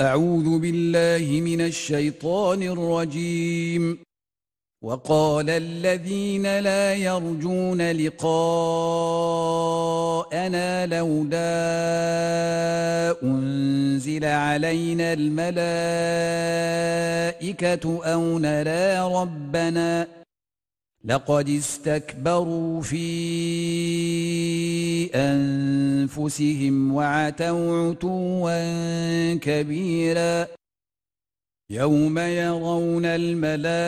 أعوذ بالله من الشيطان الرجيم. وقال الذين لا يرجون لقاءنا لولا أنزل علينا الملائكة أو نرى ربنا لقد استكبروا في أنفسهم وعتوا عتوا كبيرا يوم يرون الملائكة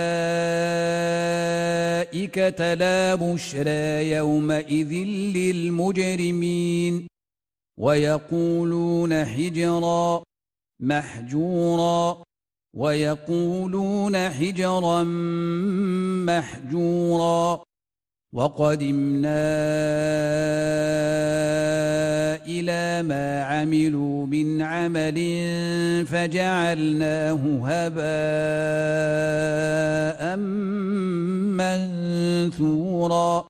لا بشرى يومئذ للمجرمين ويقولون حجرا محجورا ويقولون حجرا محجورا. وقدمنا إلى ما عملوا من عمل فجعلناه هباء منثورا.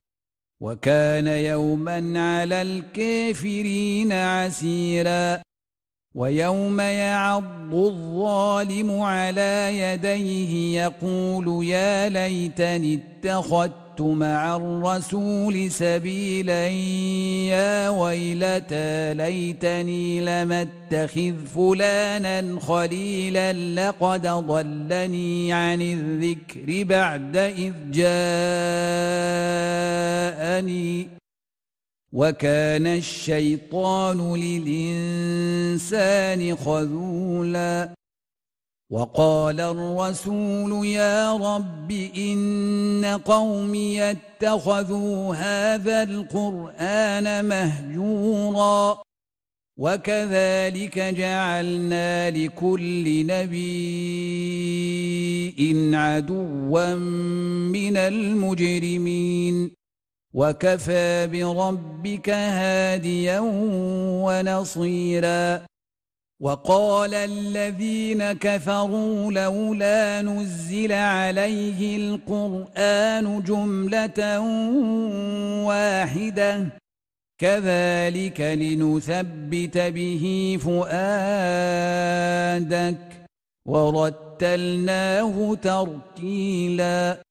وكان يوما على الكافرين عسيرا ويوم يعض الظالم على يديه يقول يا ليتني اتخذت مع الرسول سبيلا. يا ويلتى ليتني لم أتخذ فلانا خليلا. لقد ضلني عن الذكر بعد إذ جاءني. وكان الشيطان للإنسان خذولا. وقال الرسول يا رب إن قومي اتخذوا هذا القرآن مهجورا وكذلك جعلنا لكل نبي عدوا من المجرمين. وكفى بربك هاديا ونصيرا. وقال الذين كفروا لولا نزل عليه القرآن جملة واحدة. كذلك لنثبت به فؤادك. ورتلناه ترتيلا.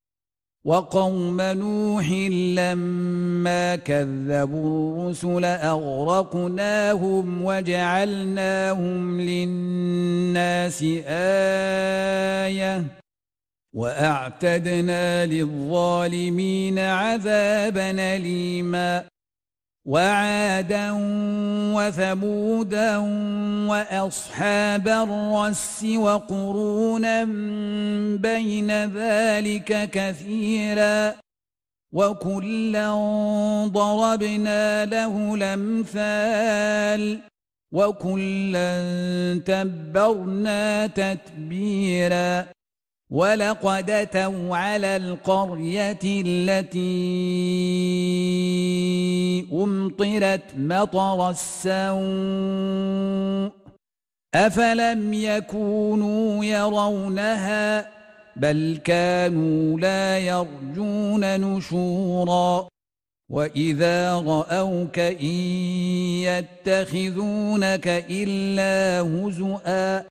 وقوم نوح لما كذبوا الرسل أغرقناهم وجعلناهم للناس آية وأعتدنا للظالمين عذابا أليما وعادا وثمودا وأصحاب الرس وقرونا بين ذلك كثيرا وكلا ضربنا له الأمثال وكلا تبرنا تتبيرا ولقد اتوا على القريه التي امطرت مطر السوء أفلم يكونوا يرونها بل كانوا لا يرجون نشورا وإذا رأوك إن يتخذونك إلا هزؤا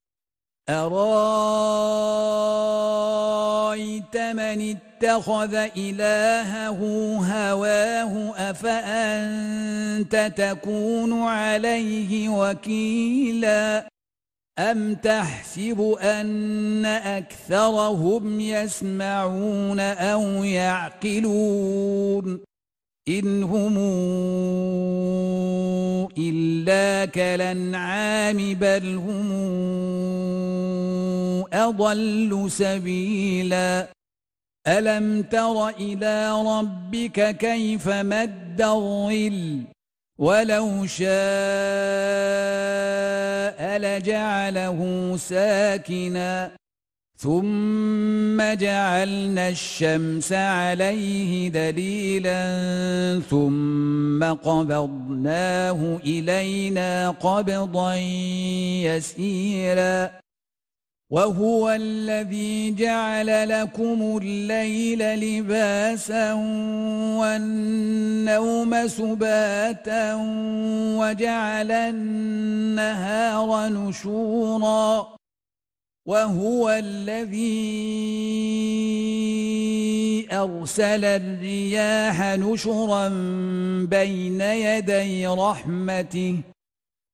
أرأيت من اتخذ إلهه هواه أفأنت تكون عليه وكيلا أم تحسب أن أكثرهم يسمعون أو يعقلون إن هم إلا كالأنعام بل هم أضل سبيلا ألم تر إلى ربك كيف مد الظل ولو شاء لجعله ساكنا ثم جعلنا الشمس عليه دليلا ثم قبضناه إلينا قبضا يسيرا. وهو الذي جعل لكم الليل لباسا والنوم سباتا وجعل النهار نشورا. وهو الذي أرسل الرياح نشرا بين يدي رحمته.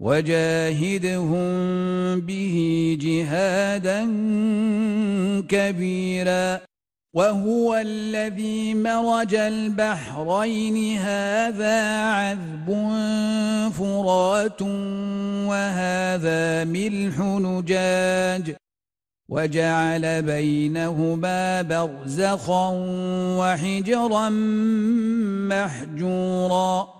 وجاهدهم به جهادا كبيرا. وهو الذي مرج البحرين هذا عذب فرات وهذا ملح نجاج. وجعل بينهما برزخا وحجرا محجورا.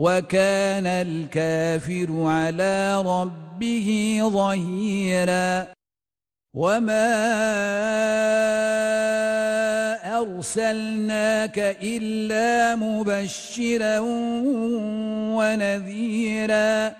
وكان الكافر على ربه ظهيرا. وما أرسلناك إلا مبشرا ونذيرا.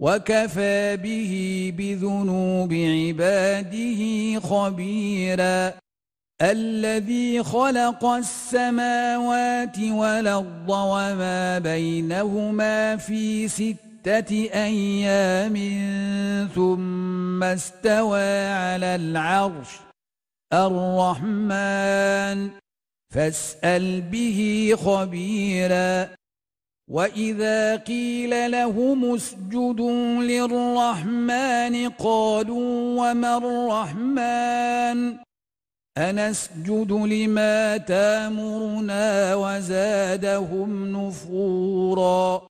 وكفى به بذنوب عباده خبيرا. الذي خلق السماوات والأرض وما بينهما في ستة أيام ثم استوى على العرش الرحمن. فاسأل به خبيرا. وإذا قيل لهم اسجدوا للرحمن قالوا وما الرحمن أنسجد لما تامرنا وزادهم نفورا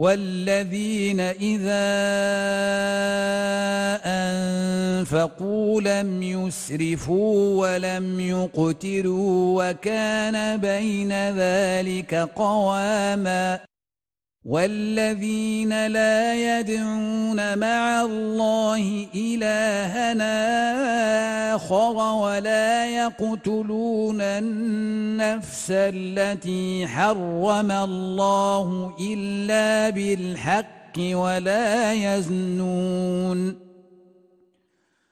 والذين إذا أنفقوا لم يسرفوا ولم يقتروا وكان بين ذلك قواما والذين لا يدعون مع الله إلهنا آخر ولا يقتلون النفس التي حرم الله إلا بالحق ولا يزنون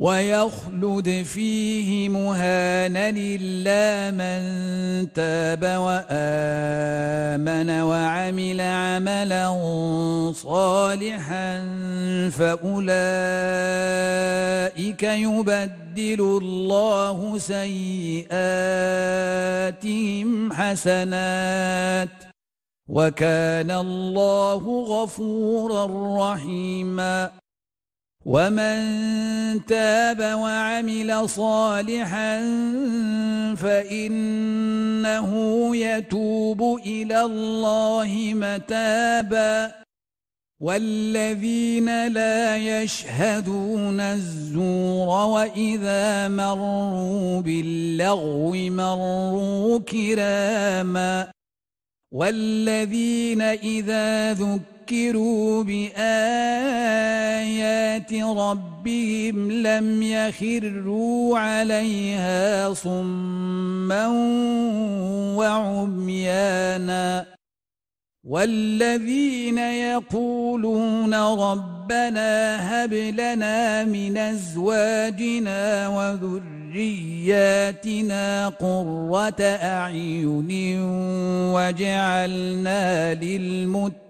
ويخلد فيه مهانا إلا من تاب وآمن وعمل عملا صالحا فأولئك يبدل الله سيئاتهم حسنات وكان الله غفورا رحيماً ومن تاب وعمل صالحا فإنه يتوب إلى الله متابا والذين لا يشهدون الزور وإذا مروا باللغو مروا كراما والذين إذا ذكروا ذكروا بآيات ربهم لم يخروا عليها صما وعميانا والذين يقولون ربنا هب لنا من أزواجنا وذرياتنا قرة أعين وجعلنا للمتقين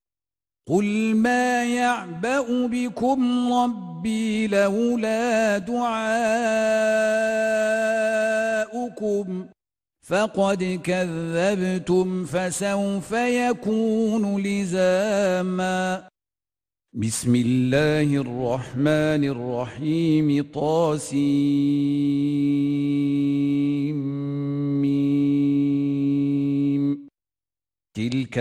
قل ما يعبأ بكم ربي لولا دعاؤكم فقد كذبتم فسوف يكون لزاما بسم الله الرحمن الرحيم طاسيم تلك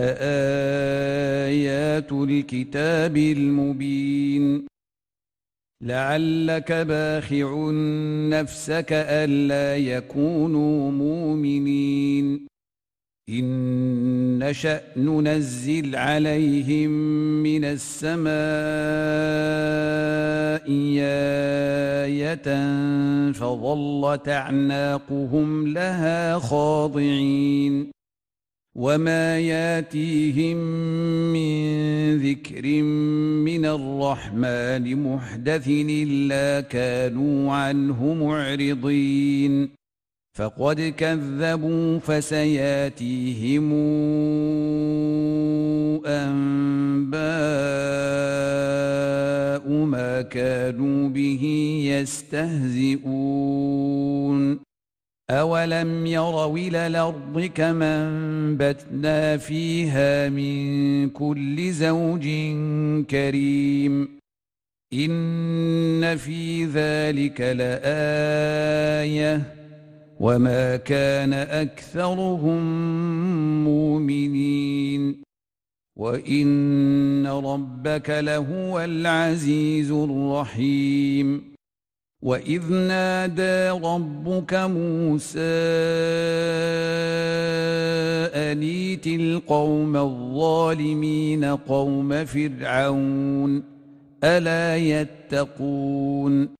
آيات الكتاب المبين لعلك باخع نفسك ألا يكونوا مؤمنين إن نشأ ننزل عليهم من السماء آية فظلت أعناقهم لها خاضعين وما ياتيهم من ذكر من الرحمن محدث الا كانوا عنه معرضين فقد كذبوا فسياتيهم انباء ما كانوا به يستهزئون أولم يروا إلى الأرض كما انبتنا فيها من كل زوج كريم إن في ذلك لآية وما كان أكثرهم مؤمنين وإن ربك لهو العزيز الرحيم واذ نادى ربك موسى انيت القوم الظالمين قوم فرعون الا يتقون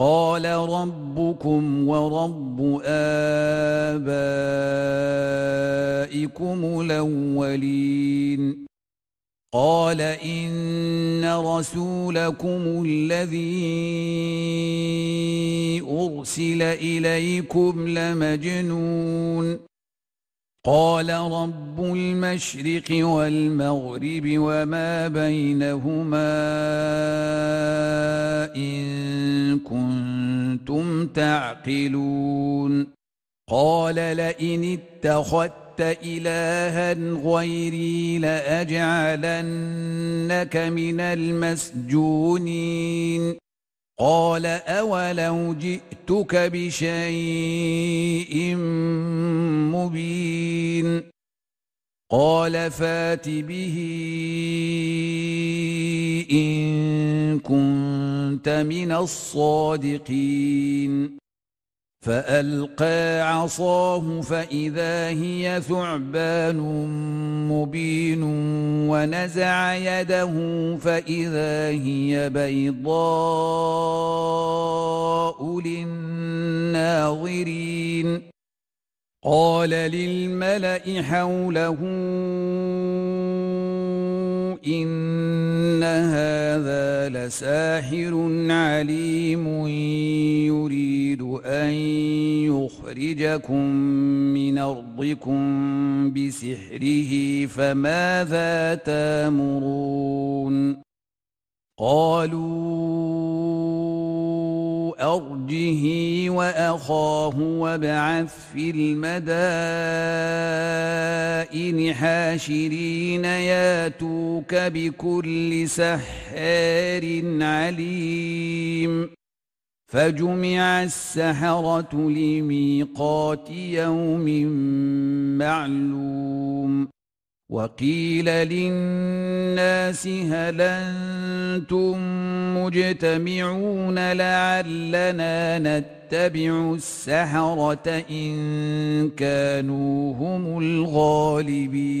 قال ربكم ورب آبائكم الأولين. قال إن رسولكم الذي أرسل إليكم لمجنون. قال رب المشرق والمغرب وما بينهما إن كنتم تعقلون. قال لئن اتخذت إلها غيري لأجعلنك من المسجونين. قال أولو جئتك بشيء مبين قال فات به إن كنت من الصادقين فألقى عصاه فإذا هي ثعبان مبين ونزع يده فإذا هي بيضاء للناظرين. قال للملأ حوله إن هذا لساحر عليم يريد أن يخرجكم من أرضكم بسحره فماذا تامرون قالوا أرجه وأخاه وابعث في المدائن حاشرين ياتوك بكل سحار عليم. فجمع السحرة لميقات يوم معلوم. وقيل للناس هل أنتم مجتمعون لعلنا نتبع السحرة إن كانوا هم الغالبين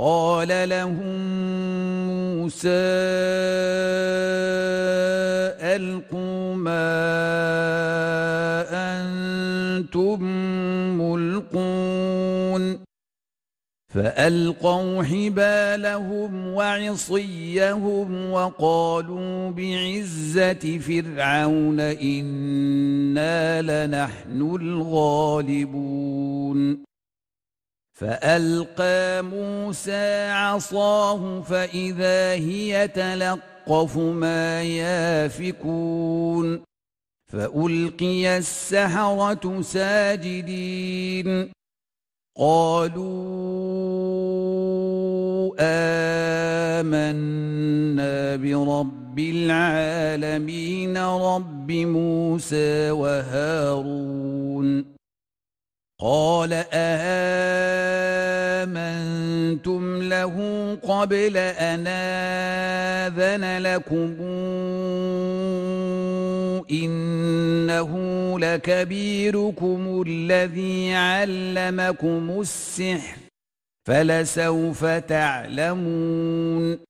قال لهم موسى ألقوا ما أنتم ملقون. فألقوا حبالهم وعصيهم وقالوا بعزة فرعون إنا لنحن الغالبون. فألقى موسى عصاه فإذا هي تلقف ما يافكون فألقي السحرة ساجدين قالوا آمنا برب العالمين رب موسى وهارون قال آمنتم له قبل أن آذن لكم إنه لكبيركم الذي علمكم السحر فلسوف تعلمون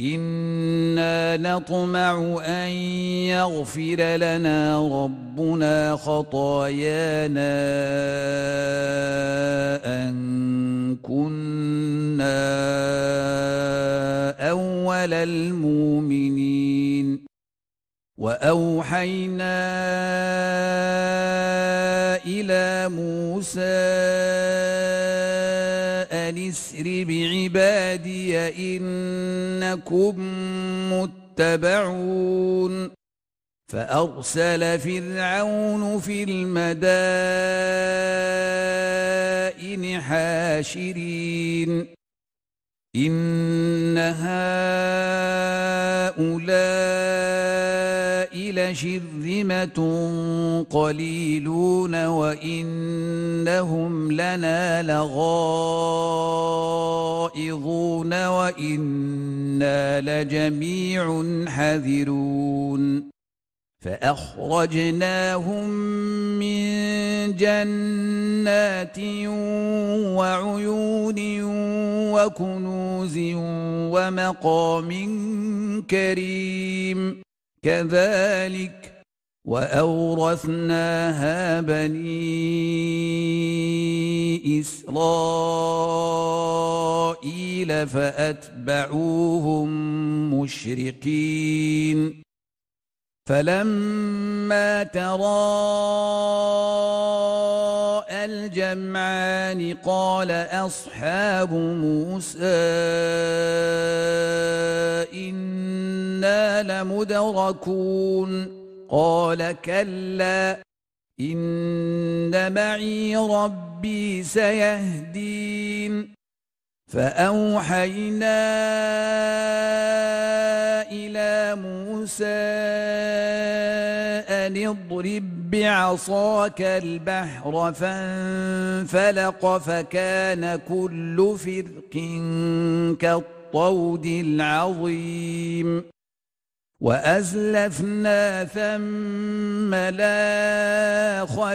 إنا نطمع أن يغفر لنا ربنا خطايانا أن كنا أول المؤمنين وأوحينا إلى موسى اسر بعبادي إنكم متبعون. فأرسل فرعون في المدائن حاشرين. إن هؤلاء لشرذمة قليلون وإنهم لنا لغائظون وإنا لجميع حذرون فأخرجناهم من جنات وعيون وكنوز ومقام كريم كذلك وأورثناها بني إسرائيل فأتبعوهم مشرقين. فلما تراءى الجمعان قال اصحاب موسى أنا لمدركون قال كلا ان معي ربي سيهدين فأوحينا إلى موسى أن اضرب بعصاك البحر فانفلق فكان كل فرق كالطود العظيم وأزلفنا ثم الآخرين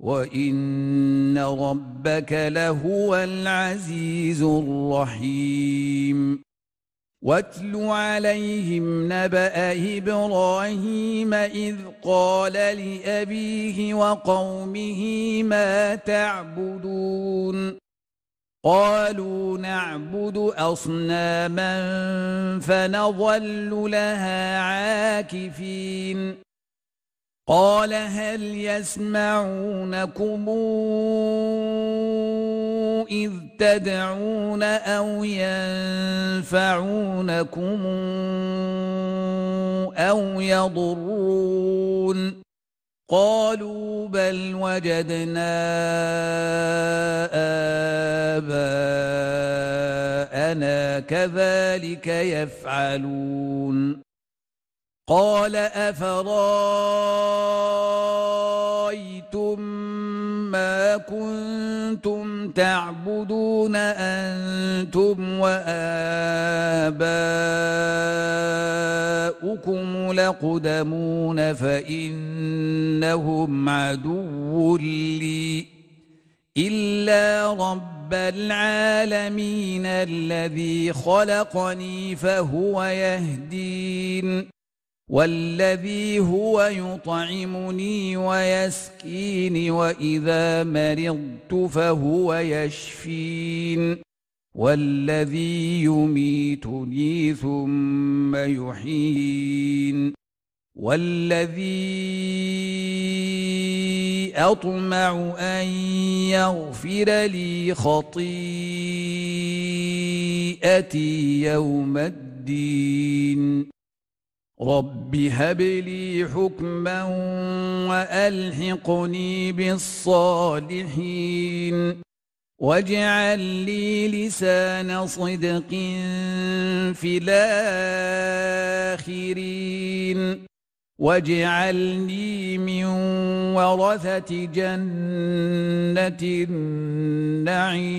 وان ربك لهو العزيز الرحيم واتل عليهم نبا إبراهيم اذ قال لابيه وقومه ما تعبدون قالوا نعبد اصناما فنظل لها عاكفين قال هل يسمعونكم إذ تدعون أو ينفعونكم أو يضرون؟ قالوا بل وجدنا آباءنا كذلك يفعلون. قال أفرأيتم ما كنتم تعبدون أنتم وآباؤكم لقدمون فإنهم عدو لي إلا رب العالمين الذي خلقني فهو يهدين والذي هو يطعمني ويسكين واذا مرضت فهو يشفين والذي يميتني ثم يحيين والذي اطمع ان يغفر لي خطيئتي يوم الدين رب هب لي حكما والحقني بالصالحين واجعل لي لسان صدق في الاخرين واجعلني من ورثه جنه النعيم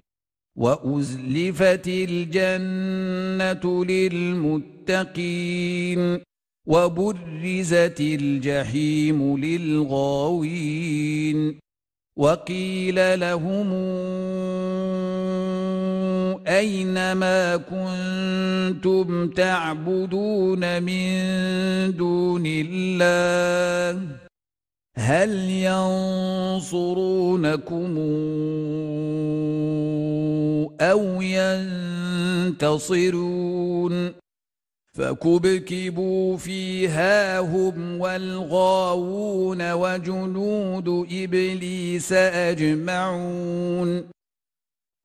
وأزلفت الجنة للمتقين وبرزت الجحيم للغاوين وقيل لهم أين ما كنتم تعبدون من دون الله هل ينصرونكم أو ينتصرون؟ فكبكبوا فيها هم والغاوون وجنود إبليس أجمعون.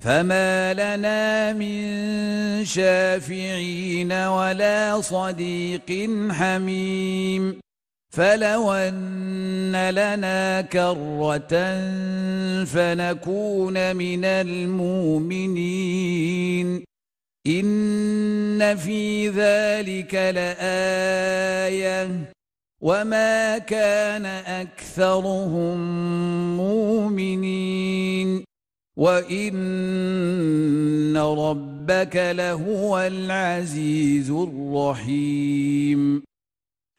فما لنا من شافعين ولا صديق حميم فلو ان لنا كره فنكون من المؤمنين ان في ذلك لايه وما كان اكثرهم مؤمنين وان ربك لهو العزيز الرحيم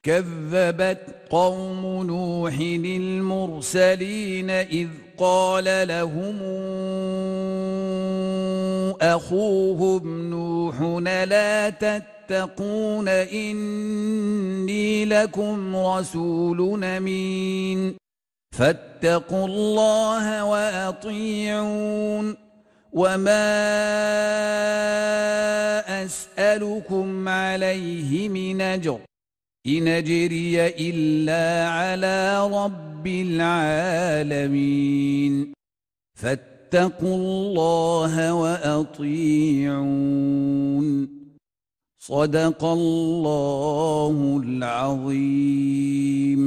كذبت قوم نوح المرسلين اذ قال لهم اخوهم نوح لا تتقون اني لكم رسول امين فاتقوا الله وأطيعون. وما أسألكم عليه من أجر إن أجري إلا على رب العالمين. فاتقوا الله وأطيعون. صدق الله العظيم.